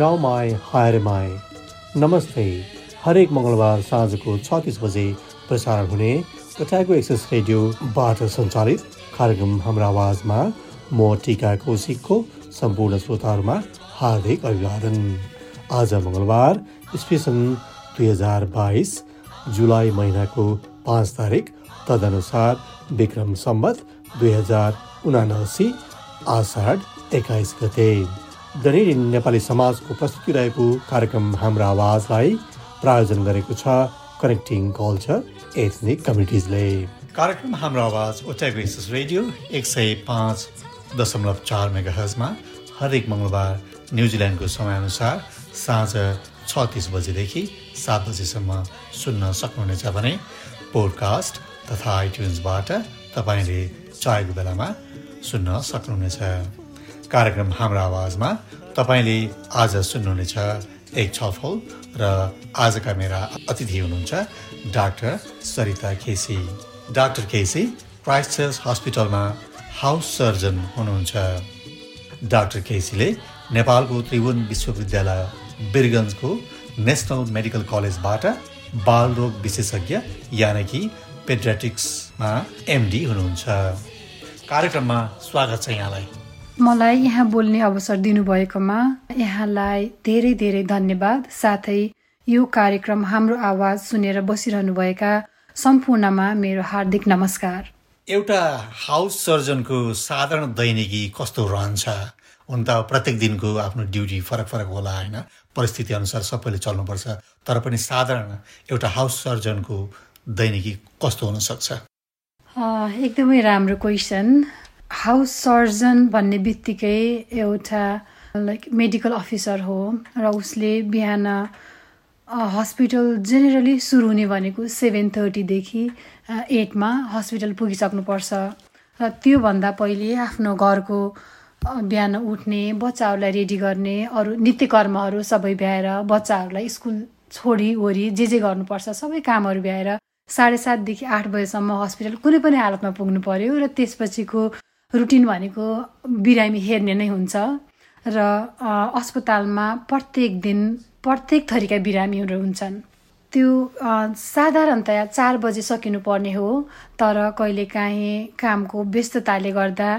Now my higher my नमस्ते। हरेक मङ्गलबार साँझको छ बजे प्रसारण हुने कटाको एक्सेस रेडियोबाट सञ्चालित कार्यक्रम हाम्रो आवाजमा म टिका कौशिकको सम्पूर्ण श्रोताहरूमा हार्दिक अभिवादन। आज मङ्गलबार स्पेसन दुई हजार बाइस जुलाई महिनाको पाँच तारिक तदनुसार विक्रम सम्बत दुई हजार उनासी आषाढ एक्काइस गते। दनेरी नेपाली समाजको प्रस्तुति रहेको कार्यक्रम हाम्रो आवाजलाई प्रायोजन गरेको छ कनेक्टिङ कल्चर एथनिक कम्युनिटिजले कार्यक्रम हाम्रो आवाज ओटाको रेडियो एक सय पाँच दशमलव चार मेगा हजमा हरेक मङ्गलबार न्युजिल्यान्डको समयअनुसार साँझ छ तिस बजेदेखि सात बजेसम्म सुन्न सक्नुहुनेछ भने पोडकास्ट तथा आइट्युन्सबाट तपाईँले चाहेको बेलामा सुन्न सक्नुहुनेछ। कार्यक्रम हाम्रो आवाजमा तपाईँले आज सुन्नुहुनेछ एक छलफल र आजका मेरा अतिथि हुनुहुन्छ doctor Sarita KC. Doctor KC Christchurch हस्पिटलमा हाउस सर्जन हुनुहुन्छ। डाक्टर केसीले नेपालको त्रिभुवन विश्वविद्यालय बिरगन्जको नेसनल मेडिकल कलेजबाट बालरोग विशेषज्ञ यानि कि पेड्राटिक्समा एमडी हुनुहुन्छ। कार्यक्रममा स्वागत छ यहाँलाई। मलाई यहाँ बोल्ने अवसर दिनुभएकोमा यहाँलाई धेरै धेरै धन्यवाद। साथै यो कार्यक्रम हाम्रो आवाज सुनेर बसिरहनुभएका सम्पूर्णमा मेरो हार्दिक नमस्कार। एउटा हाउस सर्जनको साधारण दैनिकी कस्तो रहन्छ? हुन त प्रत्येक दिनको आफ्नो ड्युटी फरक फरक होला होइन? परिस्थिति अनुसार सबैले चल्नुपर्छ तर पनि साधारण एउटा हाउस सर्जनको दैनिकी कस्तो हुनसक्छ? एकदमै राम्रो क्वेसन। हाउस सर्जन भन्ने बित्तिकै एउटा लाइक मेडिकल अफिसर हो र उसले बिहान हस्पिटल जेनरली सुरु हुने भनेको सेभेन थर्टीदेखि एटमा हस्पिटल पुगिसक्नुपर्छ। र त्योभन्दा पहिले आफ्नो घरको बिहान उठ्ने बच्चाहरूलाई रेडी गर्ने अरू नित्यकर्महरू सबै भ्याएर बच्चाहरूलाई स्कुल छोडिवरी जे जे गर्नुपर्छ सबै कामहरू भ्याएर साढे सातदेखि आठ बजीसम्म हस्पिटल कुनै पनि हालतमा पुग्नु पर्यो र त्यसपछिको रुटिन भनेको बिरामी हेर्ने नै हुन्छ र अस्पतालमा प्रत्येक दिन प्रत्येक थरीका बिरामीहरू हुन्छन्। त्यो साधारणतया चार बजे सकिनु पर्ने हो तर कहिलेकाहीँ कामको व्यस्तताले गर्दा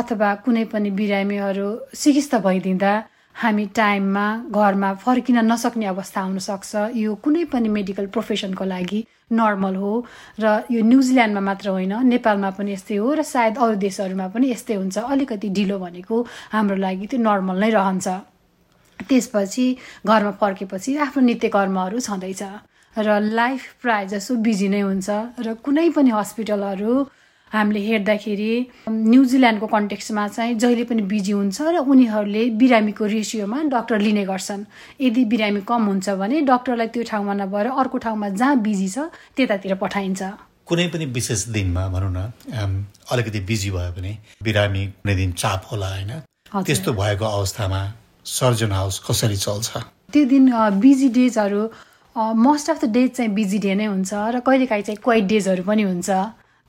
अथवा कुनै पनि बिरामीहरू सिकिस्त भइदिँदा हामी टाइममा घरमा फर्किन नसक्ने अवस्था आउनसक्छ यो कुनै पनि मेडिकल प्रोफेसनको लागि नर्मल हो र यो न्युजिल्यान्डमा मात्र होइन नेपालमा पनि यस्तै हो र सायद अरू देशहरूमा पनि यस्तै हुन्छ। अलिकति ढिलो भनेको हाम्रो लागि त्यो नर्मल नै रहन्छ। त्यसपछि घरमा फर्केपछि आफ्नो नित्य कर्महरू छँदैछ र लाइफ प्रायः जसो बिजी नै हुन्छ र कुनै पनि हस्पिटलहरू हामीले हेर्दाखेरि न्युजिल्यान्डको कन्टेक्स्टमा चाहिँ जहिले पनि बिजी हुन्छ र उनीहरूले बिरामीको रेसियोमा डक्टर लिने गर्छन्। यदि बिरामी कम हुन्छ भने डक्टरलाई त्यो ठाउँमा नभएर अर्को ठाउँमा जहाँ बिजी छ त्यतातिर पठाइन्छ। कुनै पनि विशेष दिनमा भनौँ न अलिकति बिजी भयो भने बिरामी कुनै दिन चाप होला होइन? त्यस्तो भएको अवस्थामा सर्जन हाउस कसरी चल्छ? त्यो दिन बिजी डेजहरू मोस्ट अफ द डेज चाहिँ बिजी डे नै हुन्छ र कहिलेकाहीँ चाहिँ क्वाइट डेजहरू पनि हुन्छ।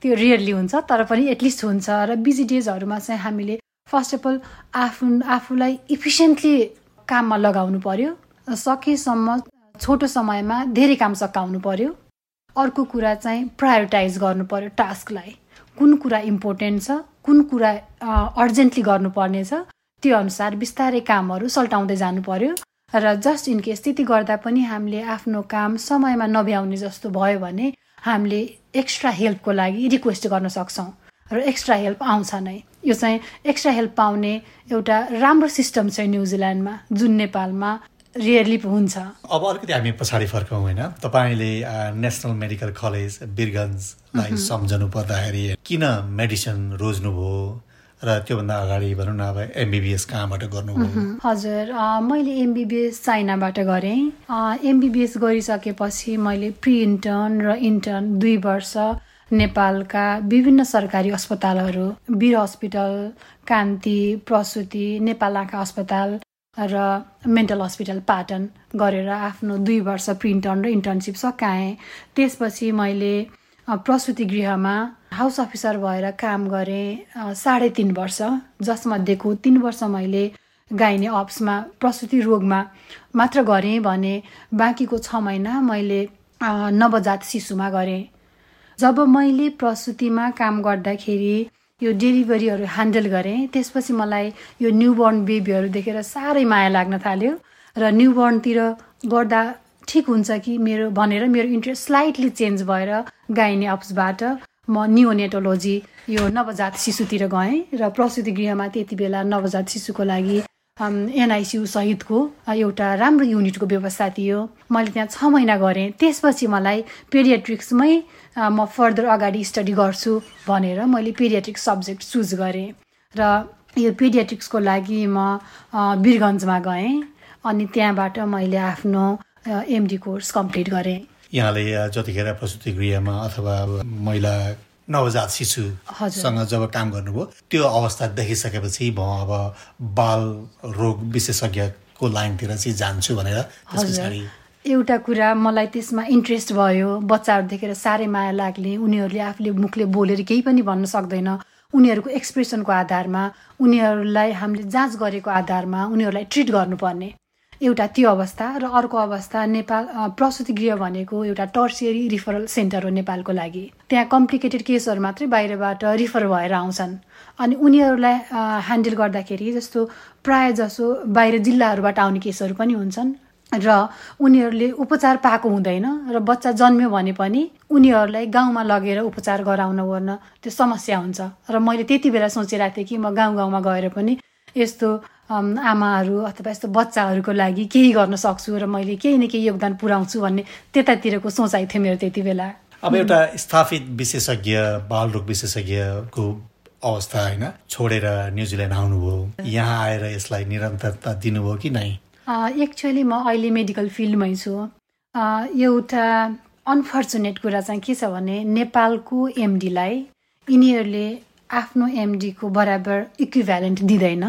त्यो रियरली हुन्छ तर पनि एटलिस्ट हुन्छ र बिजी डेजहरूमा चाहिँ हामीले फर्स्ट अफ अल आफू आफूलाई इफिसियन्टली काममा लगाउनु पर्यो सकेसम्म छोटो समयमा धेरै काम सकाउनु पर्यो। अर्को कुरा चाहिँ प्रायोरिटाइज गर्नु पर्यो टास्कलाई कुन कुरा इम्पोर्टेन्ट छ कुन कुरा अर्जेन्टली गर्नुपर्ने छ त्यो अनुसार बिस्तारै कामहरू सल्टाउँदै जानु पर्यो र जस्ट इन केस त्यति गर्दा पनि हामीले आफ्नो काम समयमा नभ्याउने जस्तो भयो भने हामीले एक्स्ट्रा हेल्पको लागि रिक्वेस्ट गर्न सक्छौँ र एक्स्ट्रा हेल्प आउँछ नै। यो चाहिँ एक्स्ट्रा हेल्प पाउने एउटा राम्रो सिस्टम छ न्युजिल्यान्डमा जुन नेपालमा रियरली हुन्छ। अब अलिकति हामी पछाडि फर्कौँ होइन? तपाईँले नेसनल मेडिकल कलेज बिरगन्जलाई सम्झनु पर्दाखेरि किन मेडिसिन रोज्नुभयो? र त्योभन्दा अगाडि भनौँ न अब एमबिबिएस कहाँबाट गर्नुभयो? हजुर मैले एमबिबिएस चाइनाबाट गरेँ। एमबिबिएस गरिसकेपछि मैले प्रि इन्टर्न र इन्टर्न दुई वर्ष नेपालका विभिन्न सरकारी अस्पतालहरू वीर हस्पिटल कान्ति प्रसुति नेपाल आँखा अस्पताल र मेन्टल हस्पिटल पाटन गरेर आफ्नो दुई वर्ष प्रि इन्टर्न र इन्टर्नसिप सकाएँ। त्यसपछि मैले प्रसुति गृहमा हाउस अफिसर भएर काम गरेँ साढे तिन वर्ष जसमध्येको तिन वर्ष मैले गाइने अप्समा प्रसुति रोगमा मात्र गरेँ भने बाँकीको छ महिना मैले नवजात शिशुमा गरेँ। जब मैले प्रसुतिमा काम गर्दाखेरि यो डेलिभरीहरू ह्यान्डल गरेँ त्यसपछि मलाई यो न्युबर्न बेबीहरू देखेर साह्रै माया लाग्न थाल्यो र न्युबर्नतिर गर्दा ठिक हुन्छ कि मेरो भनेर मेरो इन्ट्रेस्ट स्लाइटली चेन्ज भएर गाइने अप्सबाट म नियोनेटोलोजी यो नवजात शिशुतिर गएँ र प्रसुति गृहमा त्यति बेला नवजात शिशुको लागि एनआइसियु सहितको एउटा राम्रो युनिटको व्यवस्था थियो। मैले त्यहाँ छ महिना गरेँ। त्यसपछि मलाई पेडियाट्रिक्समै म फर्दर अगाडि स्टडी गर्छु भनेर मैले पेडियाट्रिक्स सब्जेक्ट चुज गरेँ। र यो पेडियाट्रिक्सको लागि म वीरगन्जमा गएँ अनि त्यहाँबाट मैले आफ्नो एमडी कोर्स कम्प्लिट गरेँ। यहाँले जतिखेर प्रसुति गृहमा अथवा महिला नवजात शिशुसँग जब काम गर्नुभयो त्यो अवस्था देखिसकेपछि म अब बाल रोग विशेषज्ञको लाइनतिर चाहिँ जान्छु भनेर त्यस पछाडि एउटा कुरा मलाई त्यसमा इन्ट्रेस्ट भयो बच्चाहरू देखेर साह्रै माया लाग्ने उनीहरूले आफूले मुखले बोलेर केही पनि भन्न सक्दैन। उनीहरूको एक्सप्रेसनको आधारमा उनीहरूलाई हामीले जाँच गरेको आधारमा उनीहरूलाई ट्रिट गर्नुपर्ने। एउटा त्यो अवस्था र अर्को अवस्था नेपाल प्रसुति गृह भनेको एउटा टर्सियरी रिफरल सेन्टर हो नेपालको लागि। त्यहाँ कम्प्लिकेटेड केसहरू मात्रै बाहिरबाट रिफर भएर आउँछन्। अनि उनीहरूलाई ह्यान्डल गर्दाखेरि जस्तो प्राय जसो बाहिर जिल्लाहरूबाट आउने केसहरू पनि हुन्छन् र उनीहरूले उपचार पाएको हुँदैन र बच्चा जन्म्यो भने पनि उनीहरूलाई गाउँमा लगेर उपचार गराउन ओर्न त्यो समस्या हुन्छ। र मैले त्यति बेला सोचिरहेको थिएँ कि म गाउँ गाउँमा गएर पनि यस्तो आमाहरू अथवा यस्तो बच्चाहरूको लागि केही गर्न सक्छु र मैले केही न केही योगदान पुऱ्याउँछु भन्ने त्यतातिरको सोचाइ थियो मेरो त्यति बेला। अब एउटा स्थापित विशेषज्ञ बालरोग विशेषज्ञको अवस्था होइन? छोडेर न्युजिल्यान्ड आउनुभयो। यहाँ आएर यसलाई निरन्तरता दिनुभयो कि नै? एक्चुअली म अहिले मेडिकल फिल्डमै छु। एउटा अनफर्चुनेट कुरा चाहिँ के छ भने नेपालको एमडीलाई यिनीहरूले आफ्नो एमडीको बराबर इक्विभ्यालेन्ट दिँदैन।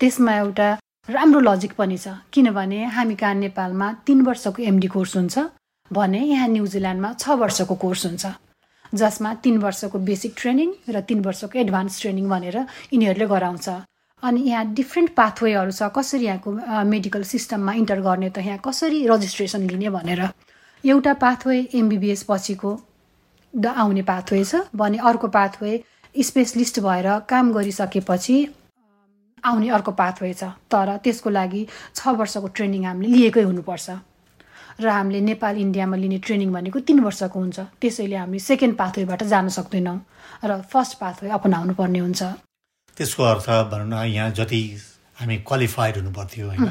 त्यसमा एउटा राम्रो लजिक पनि छ किनभने हामी कहाँ नेपालमा तिन वर्षको एमडी कोर्स हुन्छ भने यहाँ न्युजिल्यान्डमा छ वर्षको कोर्स हुन्छ जसमा तिन वर्षको बेसिक ट्रेनिङ र तिन वर्षको एडभान्स ट्रेनिङ भनेर यिनीहरूले गराउँछ। अनि यहाँ डिफ्रेन्ट पाथवेहरू छ कसरी यहाँको मेडिकल सिस्टममा इन्टर गर्ने त यहाँ कसरी रजिस्ट्रेसन लिने भनेर। एउटा पाथवे एमबिबिएस पछिको द आउने पाथवे छ भने अर्को पाथवे स्पेसलिस्ट भएर काम गरिसकेपछि आउने अर्को पाथवे छ। तर त्यसको लागि छ वर्षको ट्रेनिङ हामीले लिएकै हुनुपर्छ। र हामीले नेपाल इन्डियामा लिने ट्रेनिङ भनेको तिन वर्षको हुन्छ। त्यसैले हामी सेकेन्ड पाथवेबाट जान सक्दैनौँ र फर्स्ट पाथवे अपनाउनु पर्ने हुन्छ। त्यसको अर्थ भनौँ न यहाँ जति हामी क्वालिफाइड हुनु पर्थ्यो होइन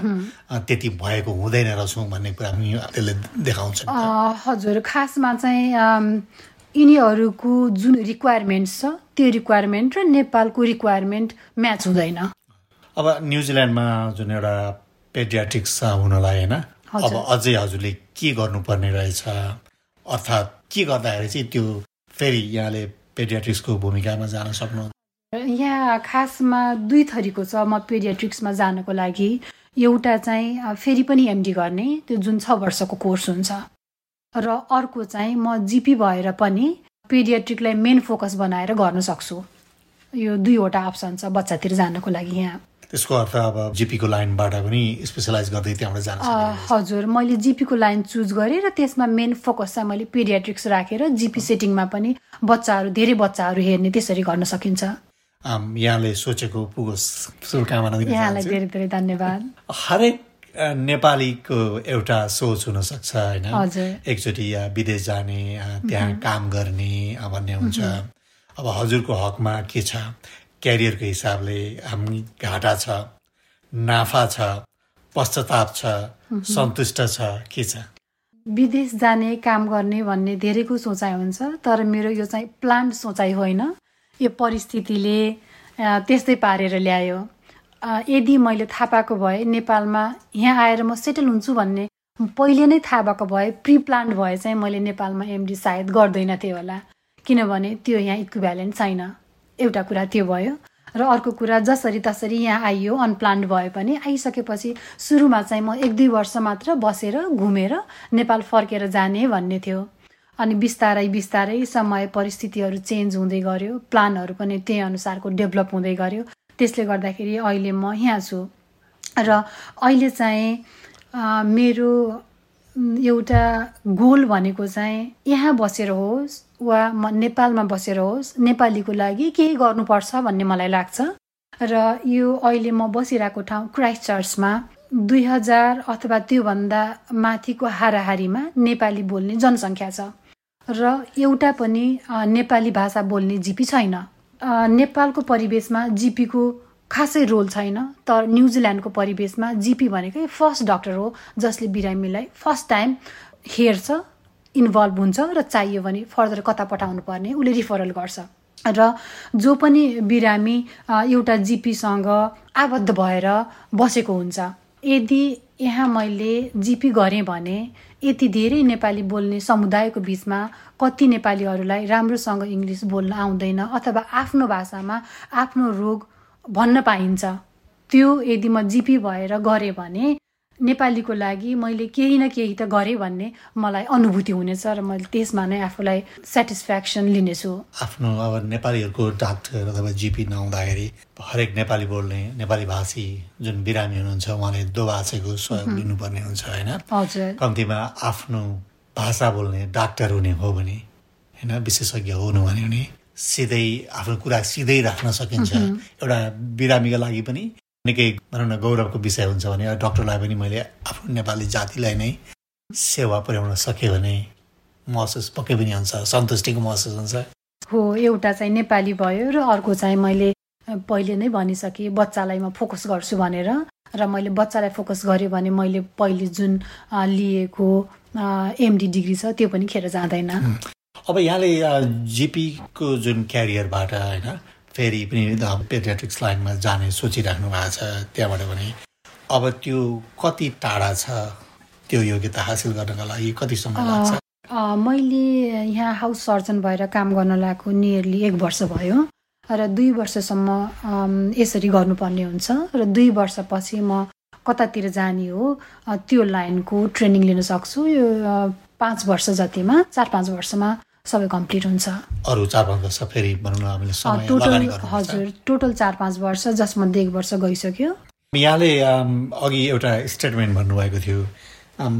त्यति भएको हुँदैन रहेछौँ भन्ने कुरा पनि त्यसले देखाउँछ हजुर खासमा चाहिँ यिनीहरूको जुन रिक्वायरमेन्ट्स छ त्यो रिक्वायरमेन्ट र नेपालको रिक्वायरमेन्ट म्याच हुँदैन। अब न्युजिल्यान्डमा जुन एउटा पेडियाट्रिक्स हुनलाई होइन? अब। अझै हजुरले के गर्नुपर्ने रहेछ? अर्थात् के गर्दाखेरि चाहिँ त्यो फेरि यहाँले पेडियाट्रिक्सको भूमिकामा जान सक्नु? यहाँ खासमा दुई थरीको छ म पेडियाट्रिक्समा जानको लागि। एउटा चाहिँ फेरि पनि एमडी गर्ने त्यो जुन छ वर्षको कोर्स हुन्छ। र अर्को चाहिँ म जिपी भएर पनि पेडियाट्रिकलाई मेन फोकस बनाएर गर्न सक्छु। यो दुईवटा अप्सन छ बच्चातिर जानको लागि यहाँ। त्यसको अर्थ अब जिपीको लाइनबाट पनि स्पेसलाइज गर्दै त्यहाँबाट जान हजुर मैले जिपीको लाइन चुज गरेँ र त्यसमा मेन फोकस चाहिँ मैले पेडियाट्रिक्स राखेर जिपी सेटिङमा पनि बच्चाहरू धेरै बच्चाहरू हेर्ने त्यसरी गर्न सकिन्छ। यहाँले सोचेको पुगोस्। शुभकामना यहाँलाई धेरै धेरै धन्यवाद। हरेक नेपालीको एउटा सोच हुनसक्छ होइन। एकचोटि विदेश जाने त्यहाँ काम गर्ने भन्ने हुन्छ। अब हजुरको हकमा के छ? क्यारियरको हिसाबले हामी घाटा छ नाफा छ पश्चाताप छ सन्तुष्ट छ के छ? विदेश जाने काम गर्ने भन्ने धेरैको सोचाइ हुन्छ तर मेरो यो चाहिँ प्लान्ड सोचाइ होइन। यो परिस्थितिले त्यस्तै पारेर ल्यायो। यदि मैले थाहा पाएको भए नेपालमा यहाँ आएर म सेटल हुन्छु भन्ने पहिले नै थाहा भएको भए प्रि प्लान्ड भए चाहिँ मैले नेपालमा एमडी सायद गर्दैन थिएँ होला। किनभने त्यो यहाँ इक्विभ्यालेन्ट छैन। एउटा कुरा त्यो भयो। र अर्को कुरा जसरी तसरी यहाँ आइयो अनप्लान्ड भए पनि आइसकेपछि सुरुमा चाहिँ म एक दुई वर्ष मात्र बसेर घुमेर नेपाल फर्केर जाने भन्ने थियो। अनि बिस्तारै बिस्तारै समय परिस्थितिहरू चेन्ज हुँदै गऱ्यो। प्लानहरू पनि त्यही अनुसारको डेभलप हुँदै गऱ्यो। त्यसले गर्दाखेरि अहिले म यहाँ छु। र अहिले चाहिँ मेरो एउटा गोल भनेको चाहिँ यहाँ बसेर होस् वा म नेपालमा बसेर होस् नेपालीको लागि केही गर्नुपर्छ भन्ने मलाई लाग्छ। र यो अहिले म बसिरहेको ठाउँ क्राइस्ट चर्चमा दुई हजार अथवा त्योभन्दा माथिको हाराहारीमा नेपाली बोल्ने जनसङ्ख्या छ। र एउटा पनि नेपाली भाषा बोल्ने जिपी छैन। नेपालको परिवेशमा जिपीको खासै रोल छैन तर न्युजिल्यान्डको परिवेशमा जिपी भनेकै फर्स्ट डक्टर हो जसले बिरामीलाई फर्स्ट टाइम हेर्छ इन्भल्भ हुन्छ र चाहियो भने फर्दर कता पठाउनु पर्ने उसले रिफरल गर्छ। र जो पनि बिरामी एउटा जिपीसँग आबद्ध भएर बसेको हुन्छ यदि यहाँ मैले जिपी गरेँ भने यति धेरै नेपाली बोल्ने समुदायको बिचमा कति नेपालीहरूलाई राम्रोसँग इङ्ग्लिस बोल्न आउँदैन अथवा आफ्नो भाषामा आफ्नो रोग भन्न पाइन्छ। त्यो यदि म जिपी भएर गरेँ भने नेपालीको लागि मैले केही न केही त गरेँ भन्ने मलाई अनुभूति हुनेछ र मैले त्यसमा नै आफूलाई सेटिस्फ्याक्सन लिनेछु। आफ्नो अब नेपालीहरूको डाक्टर अथवा जिपी नहुँदाखेरि हरेक नेपाली बोल्ने नेपाली भाषी जुन बिरामी हुनुहुन्छ उहाँले दोभाषीको सहयोग लिनुपर्ने हुन्छ होइन? हजुर। कम्तीमा आफ्नो भाषा बोल्ने डाक्टर हुने हो भने होइन विशेषज्ञ हुनु भने सिधै आफ्नो कुरा सिधै राख्न सकिन्छ। एउटा बिरामीको लागि पनि निकै भनौँ न गौरवको विषय हुन्छ भने डक्टरलाई पनि मैले आफ्नो नेपाली जातिलाई नै सेवा पुर्याउन सकेँ भने महसुस पक्कै पनि हुन्छ सन्तुष्टिको महसुस हुन्छ। हो एउटा चाहिँ नेपाली भयो र अर्को चाहिँ मैले पहिले नै भनिसकेँ बच्चालाई म फोकस गर्छु भनेर र मैले बच्चालाई फोकस गरेँ भने मैले पहिले जुन लिएको एमडी डिग्री छ त्यो पनि खेर जाँदैन। अब यहाँले जिपीको जुन क्यारियरबाट होइन फेरि पनि पेडियाट्रिक्स लाइनमा जाने सोचिराख्नु भएको छ त्यहाँबाट पनि अब त्यो कति टाढा छ त्यो योग्यता हासिल गर्नको लागि कति समय लाग्छ? मैले यहाँ हाउस सर्जन भएर काम गर्न लागेको नियरली एक वर्ष भयो र दुई वर्षसम्म यसरी गर्नुपर्ने हुन्छ र दुई वर्षपछि म कतातिर जाने हो त्यो लाइनको ट्रेनिङ लिन सक्छु। यो पाँच वर्ष जतिमा चार पाँच वर्षमा सबै कम्प्लिट हुन्छ। अरू चार पाँच वर्ष फेरि भनौँ न हामीले समय टोटल हजुर टोटल चार पाँच वर्ष जसमध्ये एक वर्ष गइसक्यो। यहाँले अघि एउटा स्टेटमेन्ट भन्नुभएको थियो।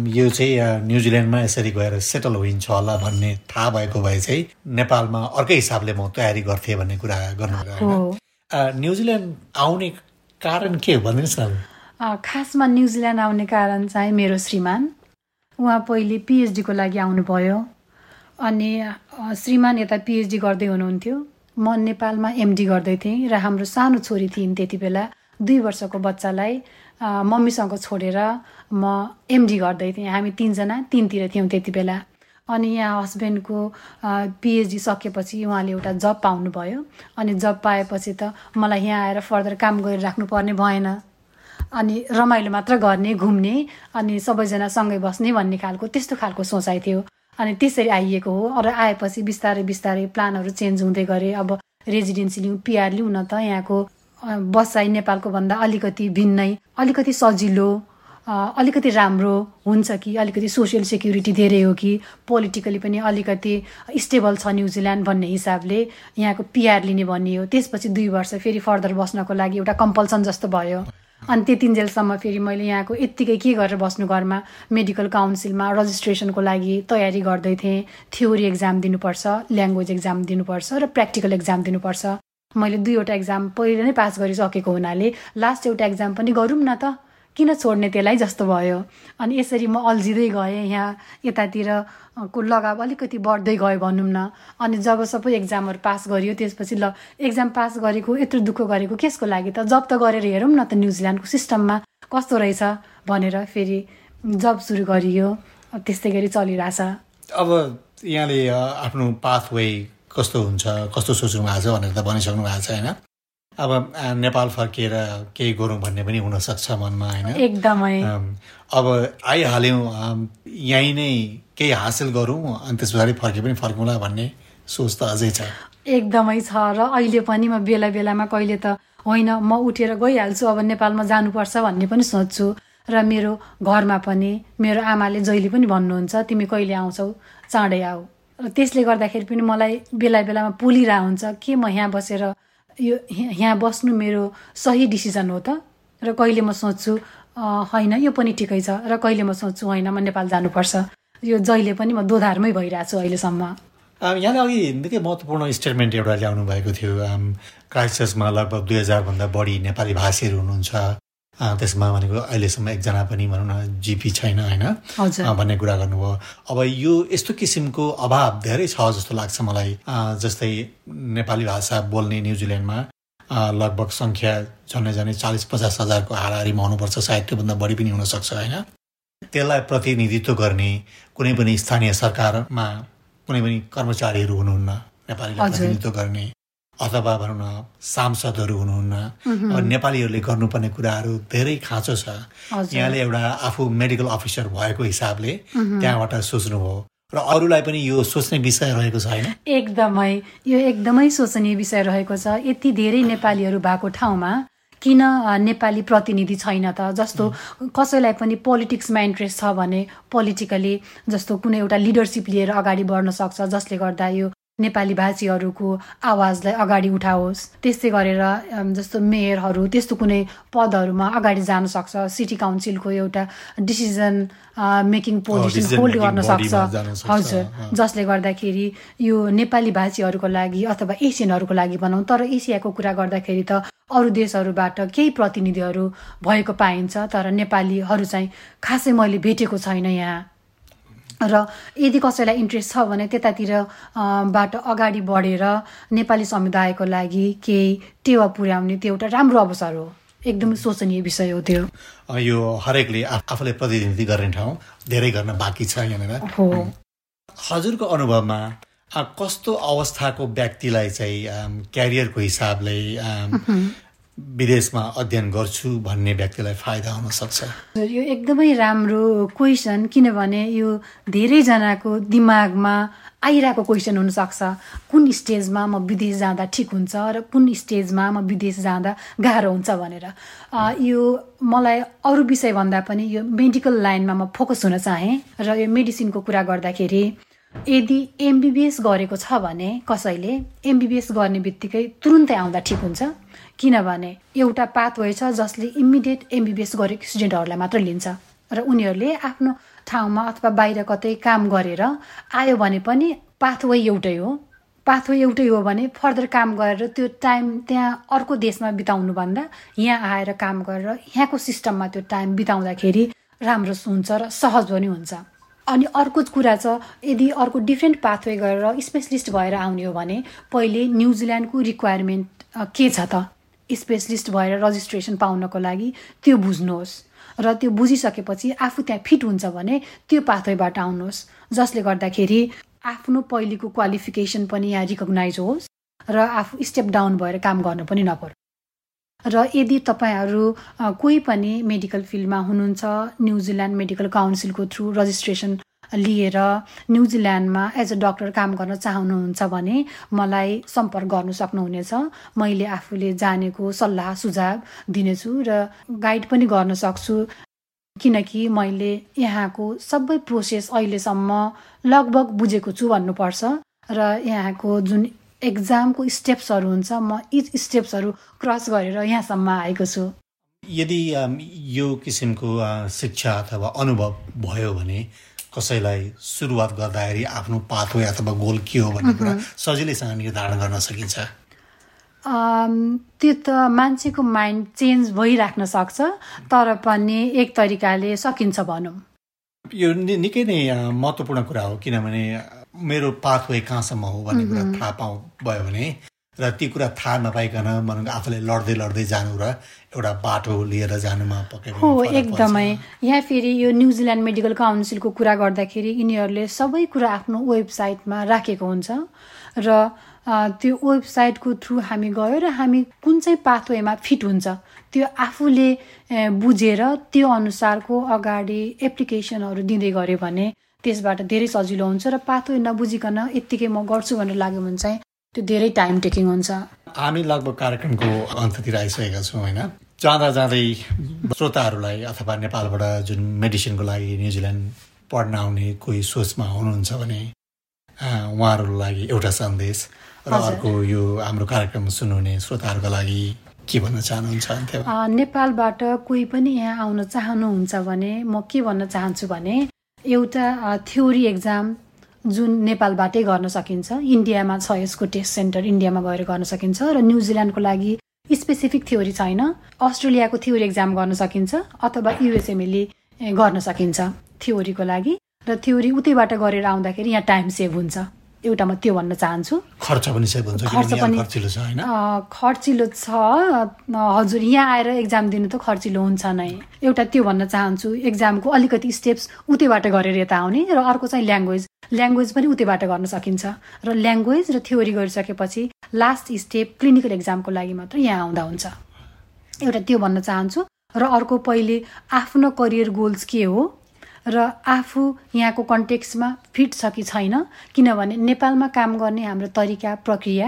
यो चाहिँ न्युजिल्यान्डमा यसरी गएर सेटल हुन्छ होला भन्ने थाहा भएको भए चाहिँ नेपालमा अर्कै हिसाबले म तयारी गर्थेँ भन्ने कुरा गर्नुभयो न्युजिल्यान्ड आउने कारण के हो? भनिदिनुहोस् न खासमा न्युजिल्यान्ड आउने कारण चाहिँ मेरो श्रीमान उहाँ पहिले पिएचडीको लागि आउनुभयो। अनि श्रीमान यता पिएचडी गर्दै हुनुहुन्थ्यो। म नेपालमा एमडी गर्दै थिएँ र हाम्रो सानो छोरी थिइन् त्यति बेला। दुई वर्षको बच्चालाई मम्मीसँग छोडेर म एमडी गर्दै थिएँ। हामी तिनजना तिनतिर थियौँ त्यति बेला। अनि यहाँ हस्बेन्डको पिएचडी सकेपछि उहाँले एउटा जब पाउनुभयो। अनि जब पाएपछि त मलाई यहाँ आएर फर्दर काम गरिराख्नु पर्ने भएन। अनि रमाइलो मात्र गर्ने घुम्ने अनि सबैजना सँगै बस्ने भन्ने खालको त्यस्तो खालको सोचाइ थियो। अनि त्यसरी आइएको हो। र आएपछि बिस्तारै बिस्तारै प्लानहरू चेन्ज हुँदै गरे। अब रेजिडेन्सी लिउँ पिआर लिउँ न त यहाँको बसाइ नेपालको भन्दा अलिकति भिन्नै अलिकति सजिलो अलिकति राम्रो हुन्छ कि अलिकति सोसियल सेक्युरिटी धेरै हो कि पोलिटिकली पनि अलिकति स्टेबल छ न्युजिल्यान्ड भन्ने हिसाबले यहाँको पिआर लिने भनियो त्यसपछि दुई वर्ष फेरि फर्दर बस्नको लागि एउटा कम्पल्सन जस्तो भयो। अनि त्यतिन्जेलसम्म फेरि मैले यहाँको यत्तिकै के गरेर बस्नु घरमा मेडिकल काउन्सिलमा रजिस्ट्रेसनको लागि तयारी गर्दै थिएँ। थ्योरी एक्जाम दिनुपर्छ ल्याङ्ग्वेज एक्जाम दिनुपर्छ र प्र्याक्टिकल एक्जाम दिनुपर्छ। मैले दुईवटा एक्जाम पहिले नै पास गरिसकेको हुनाले लास्ट एउटा एक्जाम पनि गरौँ न त। किन छोड्ने त्यसलाई जस्तो भयो? अनि यसरी म अल्झिँदै गएँ यहाँ यतातिर को लगाव अलिकति बढ्दै गयो भनौँ न। अनि जब सबै एक्जामहरू पास गरियो त्यसपछि ल एक्जाम पास गरेको यत्रो दुःख गरेको केसको लागि त जब त गरेर हेरौँ न त न्युजिल्यान्डको सिस्टममा कस्तो रहेछ भनेर फेरि जब सुरु गरियो त्यस्तै गरी चलिरहेछ। अब यहाँले आफ्नो पाथवे कस्तो हुन्छ कस्तो सोच्नु भएको छ भनेर त भनिसक्नु भएको छ होइन? अब नेपाल फर्किएर केही गरौँ भन्ने पनि हुनसक्छ मनमा होइन? एकदमै। अब आइहाल्यौँ यहीँ नै केही हासिल गरौँ अनि त्यस पछाडि फर्के पनि फर्कौँला भन्ने सोच त अझै छ। एकदमै छ र अहिले पनि म बेला बेलामा कहिले त होइन म उठेर गइहाल्छु अब नेपालमा जानुपर्छ भन्ने पनि सोच्छु। र मेरो घरमा पनि मेरो आमाले जहिले पनि भन्नुहुन्छ तिमी कहिले आउँछौ? चाँडै आऊ। र त्यसले गर्दाखेरि पनि मलाई बेला बेलामा पोलिरहेको हुन्छ के म यहाँ बसेर यो यहाँ बस्नु मेरो सही डिसिजन हो त? र कहिले म सोच्छु होइन यो पनि ठिकै छ। र कहिले म सोच्छु होइन म नेपाल जानुपर्छ। यो जहिले पनि म दोधारमै भइरहेको छु अहिलेसम्म। यहाँले अघि निकै महत्त्वपूर्ण स्टेटमेन्ट एउटा ल्याउनु भएको थियो क्राइस्टचर्चमा लगभग दुई हजारभन्दा बढी नेपाली भाषीहरू हुनुहुन्छ। त्यसमा भनेको अहिलेसम्म एकजना पनि भनौँ न जिपी छैन होइन? भन्ने कुरा गर्नुभयो। अब यो यस्तो किसिमको अभाव धेरै छ जस्तो लाग्छ मलाई। जस्तै नेपाली भाषा बोल्ने न्युजिल्यान्डमा लगभग सङ्ख्या झन्डै झन्डै चालिस पचास हजारको हाराहारीमा हुनुपर्छ सायद त्योभन्दा बढी पनि हुनसक्छ होइन? त्यसलाई प्रतिनिधित्व गर्ने कुनै पनि स्थानीय सरकारमा कुनै पनि कर्मचारीहरू हुनुहुन्न नेपालीलाई। प्रतिनिधित्व गर्ने। अथवा भनौँ न सांसदहरू हुनुहुन्न। अब नेपालीहरूले गर्नुपर्ने कुराहरू धेरै खाँचो छ। यहाँले एउटा आफू मेडिकल अफिसर भएको हिसाबले त्यहाँबाट सोच्नुभयो र अरूलाई पनि यो सोच्ने विषय रहेको छ होइन? एकदमै। यो एकदमै शोचनीय विषय रहेको छ। यति धेरै नेपालीहरू भएको ठाउँमा किन नेपाली प्रतिनिधि छैन त? जस्तो कसैलाई पनि पोलिटिक्समा इन्ट्रेस्ट छ भने पोलिटिकली जस्तो कुनै एउटा लिडरसिप लिएर अगाडि बढ्न सक्छ जसले गर्दा यो नेपाली भाषीहरूको आवाजलाई अगाडि उठाओस्। त्यस्तै गरेर जस्तो मेयरहरू त्यस्तो कुनै पदहरूमा अगाडि जान सक्छ। सिटी काउन्सिलको एउटा डिसिजन मेकिङ पोजिसन होल्ड गर्न सक्छ। हजुर। जसले गर्दाखेरि यो नेपाली भाषीहरूको लागि अथवा एसियनहरूको लागि भनौँ तर एसियाको कुरा गर्दाखेरि त अरू देशहरूबाट केही प्रतिनिधिहरू भएको पाइन्छ तर नेपालीहरू चाहिँ खासै मैले भेटेको छैन यहाँ। र यदि कसैलाई इन्ट्रेस्ट छ भने त्यतातिर बाट अगाडि बढेर नेपाली समुदायको लागि केही टेवा पुर्याउने त्यो एउटा राम्रो अवसर हो। एकदमै शोचनीय विषय हो त्यो। यो हरेकले आफ- आफूलाई प्रतिनिधि गर्ने ठाउँ धेरै गर्न बाँकी छ यहाँनिर। हो। हजुरको अनुभवमा कस्तो अवस्थाको व्यक्तिलाई चाहिँ क्यारियरको हिसाबले विदेशमा अध्ययन गर्छु भन्ने व्यक्तिलाई फाइदा हुन सक्छ। यो एकदमै राम्रो क्वेसन किनभने यो धेरैजनाको दिमागमा आइरहेको क्वेसन हुनसक्छ। कुन स्टेजमा म विदेश जाँदा ठिक हुन्छ र कुन स्टेजमा म विदेश जाँदा गाह्रो हुन्छ भनेर। यो मलाई अरू विषयभन्दा पनि यो मेडिकल लाइनमा म फोकस हुन चाहेँ र यो मेडिसिनको कुरा गर्दाखेरि यदि एमबिबिएस गरेको छ भने कसैले एमबिबिएस गर्ने बित्तिकै तुरुन्तै आउँदा ठिक हुन्छ। किनभने एउटा पाथवे छ जसले इमिडिएट एमबिबिएस गरेको स्टुडेन्टहरूलाई मात्र लिन्छ र उनीहरूले आफ्नो ठाउँमा अथवा बाहिर कतै काम गरेर आयो भने पनि पाथवे एउटै हो। पाथवे एउटै हो भने फर्दर काम गरेर त्यो टाइम त्यहाँ अर्को देशमा बिताउनुभन्दा यहाँ आएर काम गरेर यहाँको सिस्टममा त्यो टाइम बिताउँदाखेरि राम्रो हुन्छ र सहज पनि हुन्छ। अनि अर्को कुरा छ यदि अर्को डिफ्रेन्ट पाथवे गरेर स्पेसलिस्ट भएर आउने हो भने पहिले न्युजिल्यान्डको रिक्वायरमेन्ट के छ त? स्पेसलिस्ट भएर रजिस्ट्रेसन पाउनको लागि त्यो बुझ्नुहोस् र त्यो बुझिसकेपछि आफू त्यहाँ फिट हुन्छ भने त्यो पाथवेबाट आउनुहोस् जसले गर्दाखेरि आफ्नो पहिलेको क्वालिफिकेसन पनि यहाँ रिकगनाइज होस् र आफू स्टेप डाउन भएर काम गर्नु पनि नपरोस्। र यदि तपाईँहरू कोही पनि मेडिकल फिल्डमा हुनुहुन्छ न्युजिल्यान्ड मेडिकल काउन्सिलको थ्रु रजिस्ट्रेसन लिएर न्युजिल्यान्डमा एज अ डक्टर काम गर्न चाहनुहुन्छ भने मलाई सम्पर्क गर्नु सक्नुहुनेछ। मैले आफूले जानेको सल्लाह सुझाव दिनेछु र गाइड पनि गर्न सक्छु। किनकि मैले यहाँको सबै प्रोसेस अहिलेसम्म लगभग बुझेको छु भन्नुपर्छ र यहाँको जुन एक्जामको स्टेप्सहरू हुन्छ म यी स्टेप्सहरू क्रस गरेर यहाँसम्म आएको छु। यदि यो किसिमको शिक्षा अथवा अनुभव भयो भने कसैलाई सुरुवात गर्दाखेरि आफ्नो पाथवे अथवा गोल के हो भन्ने कुरा सजिलैसँग निर्धारण गर्न सकिन्छ। त्यो त मान्छेको माइन्ड चेन्ज भइराख्न सक्छ तर पनि एक तरिकाले सकिन्छ भनौँ। यो निकै नै महत्त्वपूर्ण कुरा हो किनभने मेरो पाथवे कहाँसम्म हो भन्ने कुरा थाहा पाउ भयो भने र ती कुरा थाहा नपाइकन भनौँ आफूले लड्दै लड्दै जानु र एउटा बाटो लिएर जानुमा पक्कै हो। एकदमै यहाँ फेरि यो न्युजिल्यान्ड मेडिकल काउन्सिलको कुरा गर्दाखेरि यिनीहरूले सबै कुरा आफ्नो वेबसाइटमा राखेको हुन्छ र त्यो वेबसाइटको थ्रु हामी गयो र हामी कुन चाहिँ पाथवेमा फिट हुन्छ त्यो आफूले बुझेर त्यो अनुसारको अगाडि एप्लिकेसनहरू दिँदै गऱ्यो भने त्यसबाट धेरै सजिलो हुन्छ र पाथवे नबुझिकन यत्तिकै म गर्छु भनेर लाग्यो भने चाहिँ त्यो धेरै टाइम टेकिङ हुन्छ। हामी लगभग कार्यक्रमको अन्ततिर आइसकेका छौँ होइन? जाँदा जाँदै श्रोताहरूलाई अथवा नेपालबाट जुन मेडिसिनको लागि न्युजिल्यान्ड पढ्न आउने कोही सोचमा हुनुहुन्छ भने उहाँहरूको लागि एउटा सन्देश र अर्को यो हाम्रो कार्यक्रम सुन्नुहुने श्रोताहरूको लागि के भन्न चाहनुहुन्छ नेपालबाट कोही पनि यहाँ आउन चाहनुहुन्छ भने म के भन्न चाहन्छु भने एउटा थ्योरी एक्जाम जुन नेपालबाटै गर्न सकिन्छ इन्डियामा छ यसको टेस्ट सेन्टर इन्डियामा गएर गर्न सकिन्छ र न्युजिल्यान्डको लागि स्पेसिफिक थ्योरी छैन अस्ट्रेलियाको थ्योरी एक्जाम गर्न सकिन्छ अथवा युएसएमएले गर्न सकिन्छ थ्योरीको लागि र थ्योरी उतैबाट गरेर आउँदाखेरि यहाँ टाइम सेभ हुन्छ। एउटा म त्यो भन्न चाहन्छु। खर्च पनि खर्च पनि खर्चिलो छ हजुर यहाँ आएर एक्जाम दिनु त खर्चिलो हुन्छ नै। एउटा त्यो भन्न चाहन्छु एक्जामको अलिकति स्टेप्स उतैबाट गरेर यता आउने र अर्को चाहिँ ल्याङ्ग्वेज ल्याङ्ग्वेज पनि उतैबाट गर्न सकिन्छ। र ल्याङ्ग्वेज र थ्योरी गरिसकेपछि लास्ट स्टेप क्लिनिकल एक्जामको लागि मात्र यहाँ आउँदा हुन्छ। एउटा त्यो भन्न चाहन्छु। र अर्को पहिले आफ्नो करियर गोल्स के हो? र आफू यहाँको कन्टेक्समा फिट छ कि छैन किनभने नेपालमा काम गर्ने हाम्रो तरिका प्रक्रिया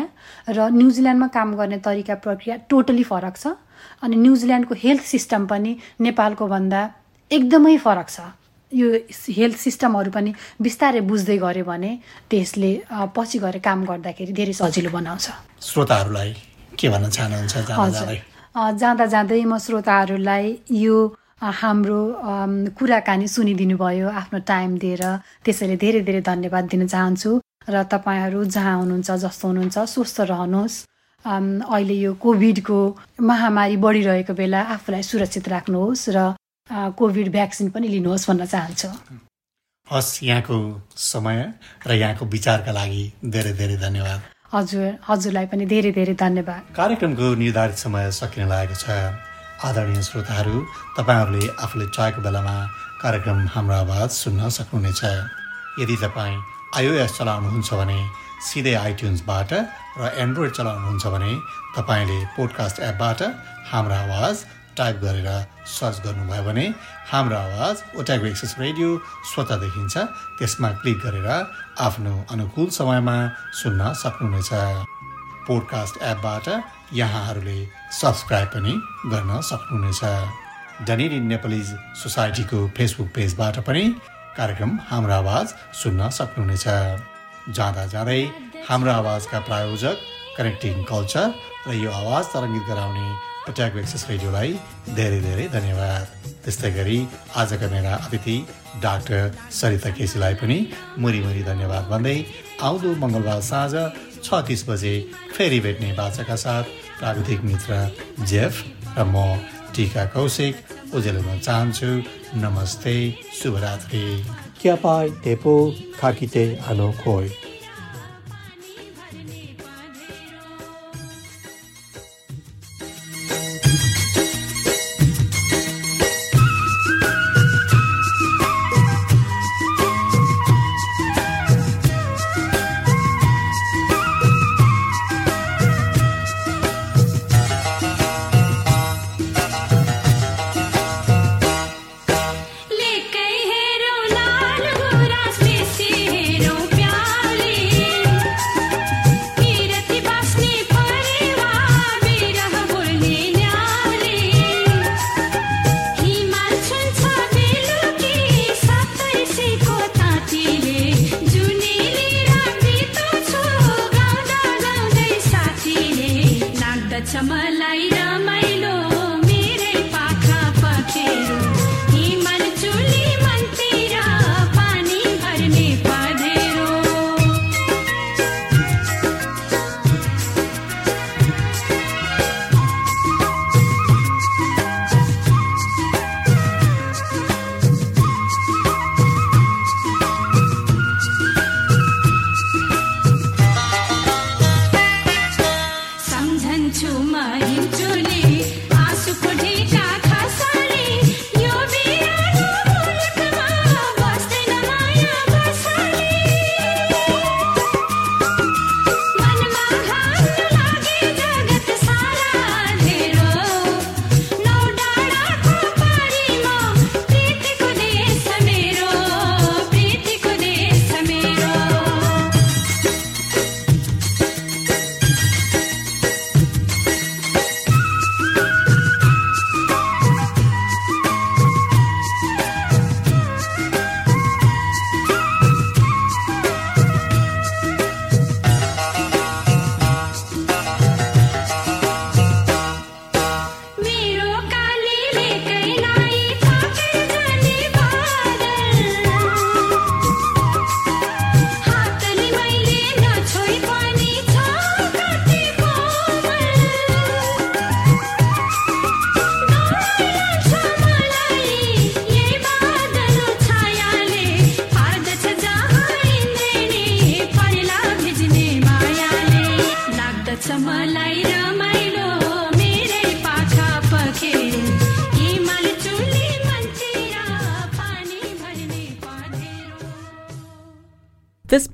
र न्युजिल्यान्डमा काम गर्ने तरिका प्रक्रिया टोटली फरक छ अनि न्युजिल्यान्डको हेल्थ सिस्टम पनि नेपालको भन्दा एकदमै फरक छ। यो हेल्थ सिस्टमहरू पनि बिस्तारै बुझ्दै गऱ्यो भने त्यसले पछि गएर काम गर्दाखेरि धेरै सजिलो बनाउँछ। श्रोताहरूलाई के भन्न चाहनुहुन्छ जाँदा जाँदै म श्रोताहरूलाई यो हाम्रो कुराकानी सुनिदिनु भयो आफ्नो टाइम दिएर। त्यसैले धेरै धेरै धन्यवाद दिन चाहन्छु र तपाईँहरू जहाँ हुनुहुन्छ जस्तो हुनुहुन्छ स्वस्थ रहनुहोस्। अहिले यो कोभिडको महामारी बढिरहेको बेला आफूलाई सुरक्षित राख्नुहोस् र कोभिड भ्याक्सिन पनि लिनुहोस् भन्न चाहन्छु। हस् यहाँको समय र यहाँको विचारका लागि धेरै धेरै धन्यवाद। हजुर हजुरलाई पनि धेरै धेरै धन्यवाद। कार्यक्रमको निर्धारित समय सकिन लागेको छ। आदरणीय श्रोताहरू तपाईँहरूले आफूले चाहेको बेलामा कार्यक्रम हाम्रो आवाज सुन्न सक्नुहुनेछ। यदि तपाईँ आइओएस चलाउनुहुन्छ भने सिधै आइट्युन्सबाट र एन्ड्रोइड चलाउनुहुन्छ भने तपाईँले पोडकास्ट एपबाट हाम्रो आवाज टाइप गरेर सर्च गर्नुभयो भने हाम्रो आवाज ओटाको एक्सेस रेडियो स्वतः देखिन्छ। त्यसमा क्लिक गरेर आफ्नो अनुकूल समयमा सुन्न सक्नुहुनेछ। पोडकास्ट एपबाट यहाँहरूले सब्सक्राइब पनि गर्न सक्नुहुनेछ। डनेरी नेपालिज सोसाइटीको फेसबुक पेजबाट पनि कार्यक्रम हाम्रो आवाज सुन्न सक्नुहुनेछ। जाँदा जाँदै हाम्रो आवाजका प्रायोजक कनेक्टिङ कल्चर र यो आवाज तरङ्गित गराउने पट्याको एक्सेस रेडियोलाई धेरै धेरै धन्यवाद। त्यस्तै गरी आजका मेरा अतिथि डाक्टर सरिता केसीलाई पनि मुरी मुरी धन्यवाद भन्दै आउँदो मङ्गलबार साँझ छ तिस बजे फेरि भेट्ने बाचाका साथ प्राविधिक मित्र जेफ र म टिका कौशिक उजेल चाहन्छु। नमस्ते शुभरात्रि। क्यापाई टेपो खाकिते आनो खोइ